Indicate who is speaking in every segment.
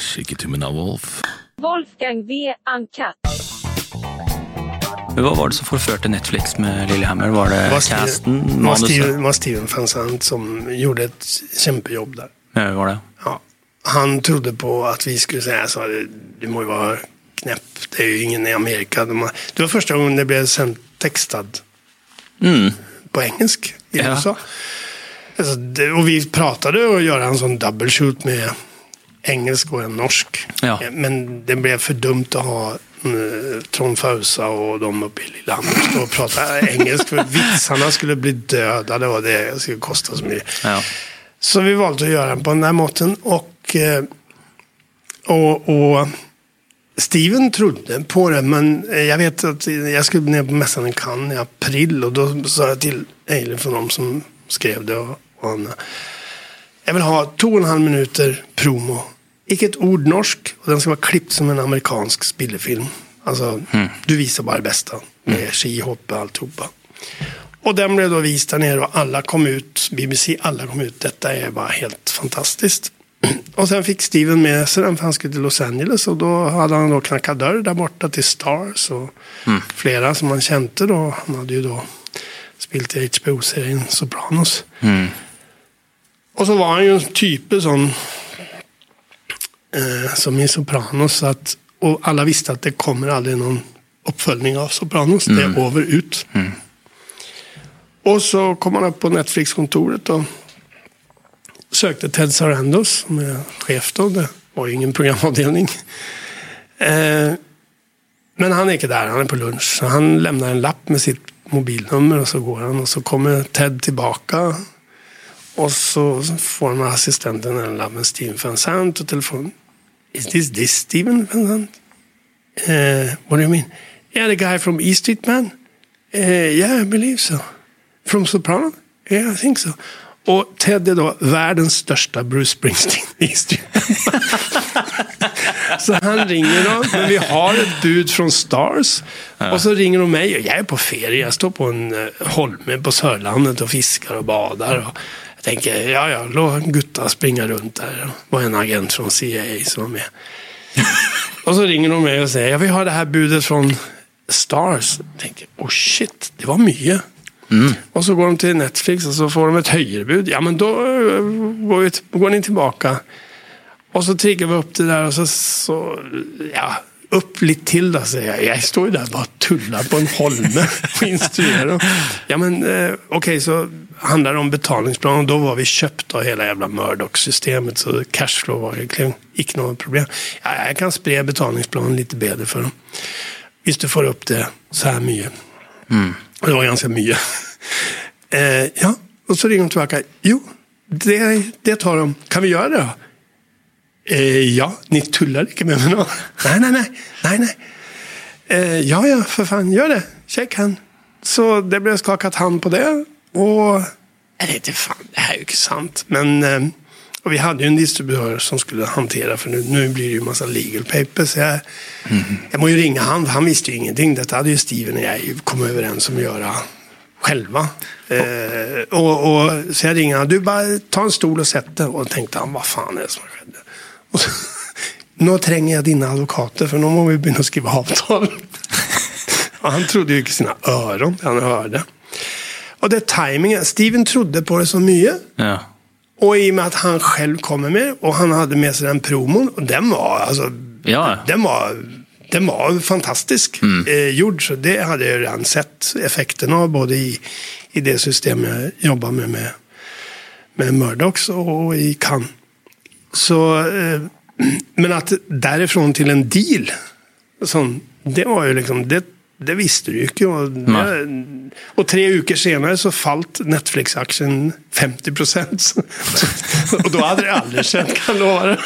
Speaker 1: Shake it to me now, Wolf.
Speaker 2: Wolfgang V. Uncut.
Speaker 3: Hva var det som forførte Netflix med Lillehammer? Var det,
Speaker 4: var Steven-
Speaker 3: casten?
Speaker 4: var? Steven, var Steven som gjorde ett kämpejobb där.
Speaker 3: Ja, var det?
Speaker 4: Ja. Han trodde på att vi skulle säga så här, du må ju vara knäpp, det är ju ingen i Amerika. De har, det var första gången det blev sen textad
Speaker 3: Mm.
Speaker 4: på engelsk i
Speaker 3: Ja.
Speaker 4: USA. Alltså, det, och vi pratade och göra en sån double shoot med engelsk och en norsk.
Speaker 3: Ja.
Speaker 4: Men det blev för dumt att ha uh, Trond Fausa och de uppe i Lillehammer stå och prata engelsk. För vitsarna skulle bli dödade och det skulle kosta så mycket.
Speaker 3: Ja.
Speaker 4: Så vi valde att göra den på den där måtten. Och, eh, och, och Steven trodde på det, men eh, jag vet att jag skulle ner på mässan i Cannes i april och då sa jag till Eileen från dem som skrev det och, och Anna. Jag vill ha två och en halv minuter promo. Icke ett ord norsk och den ska vara klippt som en amerikansk spillefilm. Alltså, du visar bara det bästa med skihopp och alltihopa. Och den blev då visad där nere och alla kom ut, BBC, alla kom ut. Detta är bara helt fantastiskt. Och sen fick Steven med sig den för han skulle till Los Angeles och då hade han då knackat dörr där borta till Stars och flera som han kände då. Han hade ju då spelat i HBO-serien Sopranos. Och så var han ju en type sån eh, som i Sopranos. Att, och alla visste att det kommer aldrig någon uppföljning av Sopranos. Det är över ut. Och så kom han upp på Netflix-kontoret och sökte Ted Sarandos som är chef då. Det var ju ingen programavdelning. Eh, men han är inte där, han är på lunch. Så han lämnar en lapp med sitt mobilnummer och så går han. Och så kommer Ted tillbaka. Och så får här assistenten en lapp med Steven Van Sant och telefon. Is this this Steven Van Sant? Uh, what do you mean? Yeah, the guy from E Street Man? Uh, yeah, I believe so. From Soprano? Yeah, I think so. Och Ted är då världens största Bruce Springsteen i Street Man. Så han ringer då, men vi har ett bud från Stars. Och så ringer de mig. Jag är på ferie, jag står på en uh, holme på Sörlandet och fiskar och badar. Och tänker, ja ja, låt Gutta springa runt där. Det var en agent från CIA som var med. och så ringer de mig och säger, jag vill ha det här budet från Stars. Jag tänker, oh shit, det var mycket. Och så går de till Netflix och så får de ett höjerbud. Ja, men då eh, går, vi, går ni tillbaka. Och så triggar vi upp det där och så, så ja, upp lite till då säger jag. Jag står ju där och bara tullar på en holme och instruerar. Ja men eh, okej så handlar det om betalningsplan och då var vi köpt av hela jävla Murdoch-systemet så cashflow var egentligen icke något problem. Ja, jag kan sprida betalningsplanen lite bättre för dem. Visst du får upp det så här mycket. Och det var ganska mycket. eh, ja, och så ringer de tillbaka. Jo, det, det tar de. Kan vi göra det då? Eh, ja, ni tullar inte med mig nå. Nej, nej, nej. nej, nej. Eh, ja, ja, för fan, gör det. Check han. Så det blev skakat hand på det. Och jag tänkte, fan, det här är ju inte sant. Men eh, och vi hade ju en distributör som skulle hantera, för nu, nu blir det ju massa legal papers. Jag, jag må ju ringa han, för han visste ju ingenting. Detta hade ju Steven och jag kommit överens om att göra själva. Eh, och, och, så jag ringer han, du bara ta en stol och sätt dig. Och tänkte han, vad fan är det som så, nu tränger jag dina advokater för nu må vi börja skriva avtal. och han trodde ju inte sina öron han hörde. Och det är tajmingen. Steven trodde på det så mycket.
Speaker 3: Ja.
Speaker 4: Och i och med att han själv kommer med och han hade med sig den promon. Och den var, alltså,
Speaker 3: Ja.
Speaker 4: den var, den var fantastisk eh, gjord. Så det hade jag redan sett effekten av både i, i det system jag jobbar med, med, med Murdochs och i Cannes. Så, eh, men att därifrån till en deal, sån, det var ju liksom, det, det visste du ju inte. Och, och tre veckor senare så fallt Netflix-aktien 50 procent. och då hade det aldrig skett, kan jag lova det.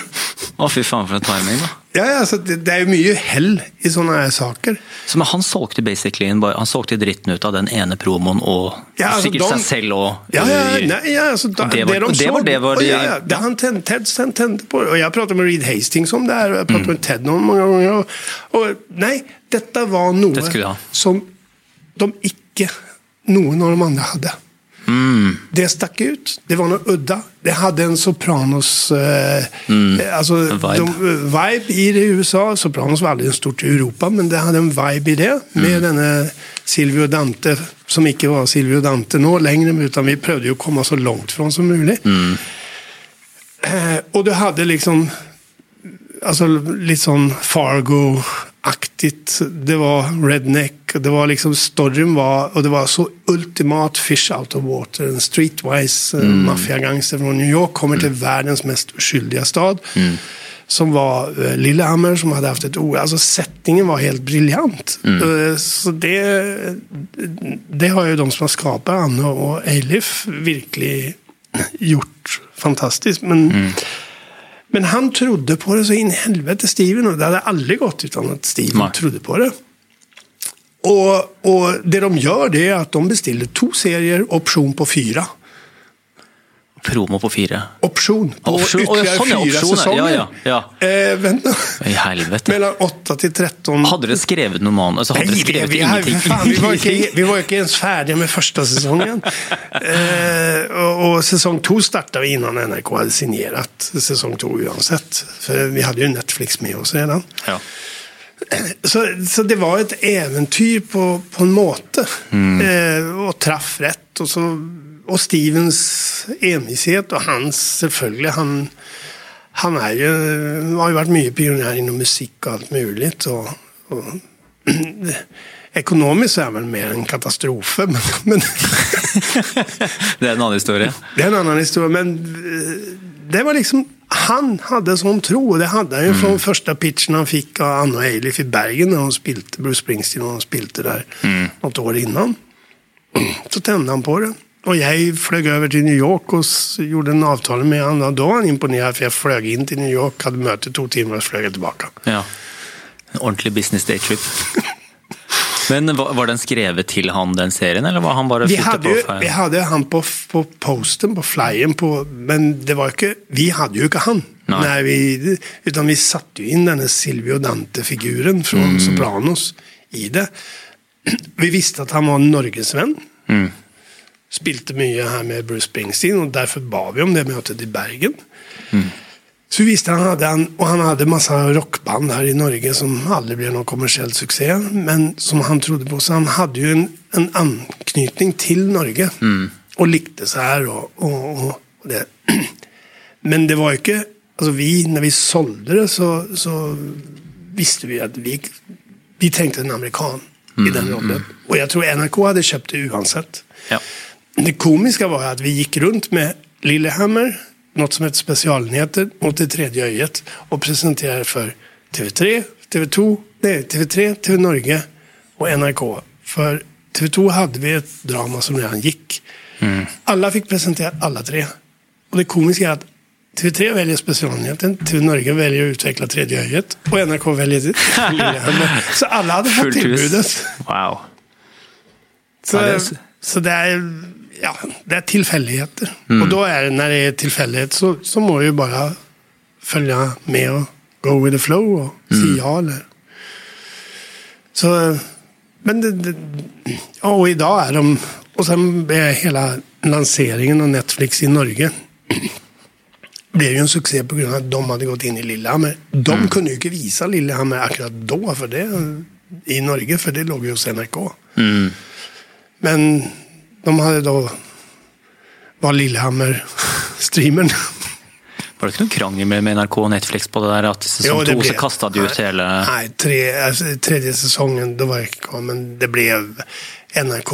Speaker 3: Å, fy faen, for en timing, da.
Speaker 4: Ja, ja, så det, det är mycket hell i sådana här saker.
Speaker 3: Så men han solgte basically han solgte dritten ut av den ene promoen og
Speaker 4: Ja, altså,
Speaker 3: sikkert
Speaker 4: de-
Speaker 3: seg selv og
Speaker 4: Ja, ja, nej, ja, alltså, da,
Speaker 3: Det
Speaker 4: det,
Speaker 3: var-
Speaker 4: de
Speaker 3: och det var det var
Speaker 4: och
Speaker 3: det-
Speaker 4: ja, ja, det han tände, Ted på det. Och jag pratade med Reed Hastings om det här och jag pratade med Ted om många gånger. Och, och nej, detta var
Speaker 3: Det
Speaker 4: något
Speaker 3: ha.
Speaker 4: som de icke, någon av de andra hade. Det stack ut. Det var något udda. Det hade en Sopranos... Eh, alltså,
Speaker 3: vibe.
Speaker 4: De, eh, vibe i det i USA. Sopranos var aldrig en stort i Europa, men det hade en vibe i det. Med denne Silvio Dante, som inte var Silvio Dante nå längre, utan vi prövade ju komma så långt från som möjligt. Eh, och du hade liksom alltså lite sån Fargo-aktigt. Det var redneck. Det var liksom, storyn var, och det var så ultimat fish out of water. En streetwise mm. maffiagangster från New York kommer till världens mest oskyldiga stad. Som var eh, Lillehammer som hade haft ett o... Alltså sättningen var helt briljant. Eh, så det, det har ju de som har skapat Anne och Eilif virkelig gjort fantastiskt. Men men han trodde på det så in i helvete, Steven. Och det hade aldrig gått utan att Steven
Speaker 3: Nej.
Speaker 4: trodde på det. Och, och det de gör det är att de beställer två serier, option på fyra.
Speaker 3: Promo på fire.
Speaker 4: Option på
Speaker 3: Option-
Speaker 4: ytterligare
Speaker 3: ja,
Speaker 4: fyra
Speaker 3: optioner.
Speaker 4: säsonger.
Speaker 3: Ja, ja,
Speaker 4: Eh, vänta.
Speaker 3: I helvete.
Speaker 4: Mellan 8 till 13.
Speaker 3: Hadde dere skrevet noe manus? Hadde
Speaker 4: Nej,
Speaker 3: dere
Speaker 4: vi, hade-
Speaker 3: ingenting?
Speaker 4: fan, vi, var inte, vi var inte ens färdiga med första säsongen. eh, och, säsong två startade innan NRK hade signerat säsong två oavsett. För vi hade ju Netflix med oss redan.
Speaker 3: Ja.
Speaker 4: Så, så det var ett äventyr på, på en måte. Eh, och traff rätt. Och, så, och Stevens envishet och hans, selvfølgelig, han, han är ju, har ju varit mycket pionjär inom musik och allt möjligt. Och, och, ekonomiskt är väl mer en katastrof. Men, men
Speaker 3: Det er en annen historie.
Speaker 4: det är en annan historia. Men eh, det var liksom, han hade sån tro. Det hade han ju från första pitchen han fick av Anna Eilif i Bergen när de spilte, Bruce Springsteen och de spilte där något år innan. Så tände han på det. Och jag flög över till New York och gjorde en avtal med honom. Då var han imponerad för jag flög in till New York, hade möte två timmar och flög tillbaka.
Speaker 3: Ja. En ordentlig business day trip. Men var, var den skrevet till han, den serien, eller var han bare
Speaker 4: Vi hade,
Speaker 3: på? for-
Speaker 4: vi hade han på, på posten, på flyen, på, men det var inte, vi hade ju inte han.
Speaker 3: Nej.
Speaker 4: När vi, utan vi satte ju in den här Silvio Dante-figuren från
Speaker 3: Mm.
Speaker 4: Sopranos i det. Vi visste att han var en Norgesvän.
Speaker 3: Mm.
Speaker 4: Spilte mycket här med Bruce Springsteen och därför bad vi om det mötet i Bergen.
Speaker 3: Mm.
Speaker 4: Så vi visste han hade han, och han hade massa rockband här i Norge som aldrig blev någon kommersiell succé. Men som han trodde på. Så han hade ju en, en anknytning till Norge. Och likte så här och, och, och och det. Men det var ju inte, alltså vi, när vi sålde det så, så visste vi att vi, vi tänkte en amerikan i den rollen. Och jag tror NRK hade köpt det oavsett.
Speaker 3: Ja.
Speaker 4: Det komiska var att vi gick runt med Lillehammer, något som heter Specialnyheter, tredje ögat och presenterade för TV3, TV2, nej, TV3, TV Norge och NRK. För TV2 hade vi ett drama som redan gick. Alla fick presentera alla tre. Och det komiska är att TV3 väljer specialnyheten, TV Norge väljer att utveckla tredje ögat och NRK väljer. Så alla hade fått tillbudet.
Speaker 3: Wow.
Speaker 4: Så,
Speaker 3: Ja, det är
Speaker 4: så- det, är, ja, det är tillfälligheter.
Speaker 3: Mm.
Speaker 4: Och då är det, när det är tillfällighet så, så må ju bara följa med och go with the flow och
Speaker 3: Mm.
Speaker 4: ja eller. Så, men det, det, ja, och idag är de, och sen är hela lanseringen av Netflix i Norge blev ju en succé på grund av att de hade gått in i Lillehammer. De
Speaker 3: Mm.
Speaker 4: kunde ju inte visa Lillehammer akkurat då för det, i Norge, för det låg ju hos NRK.
Speaker 3: Mm.
Speaker 4: Men de hade då var Lillehammer-streamern.
Speaker 3: Var det ikke noe krangel med, med NRK og Netflix på det der? At i
Speaker 4: Jo, det
Speaker 3: to så
Speaker 4: blev-
Speaker 3: kasta de ut hele
Speaker 4: Nej, tre, alltså, tredje säsongen, då var jag inte kvar. Men det blev NRK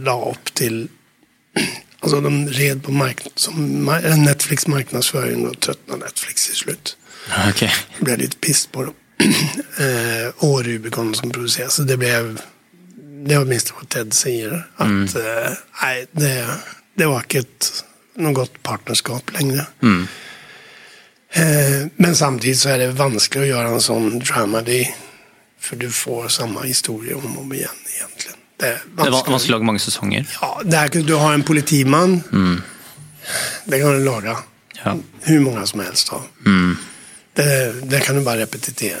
Speaker 4: la upp till... Alltså de red på mark, som, Netflix marknadsföring och tröttnade Netflix till slut.
Speaker 3: Ok.
Speaker 4: Jag blev lite piss på dem. eh, och Rubicon som producerar. Så det blev... Det var minst vad Ted säger. Att eh, nej, det, det var inte något gott partnerskap längre. Eh, men samtidigt så är det vanskligt att göra en sån dramedy. För du får samma historia om och om igen egentligen. Det är
Speaker 3: Det var å lage mange sesonger.
Speaker 4: Ja, där, du har en politiman. Det kan du laga.
Speaker 3: Ja.
Speaker 4: Hur många som helst av. Det, det kan du bara repetera.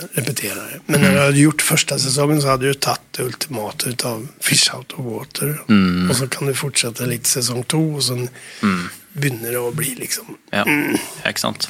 Speaker 4: Men när du hade gjort första säsongen så hade du tagit det ultimata utav Fish Out of Water. Och så kan du fortsätta lite säsong två och sen begynner det att bli liksom
Speaker 3: Ja, ikke sant.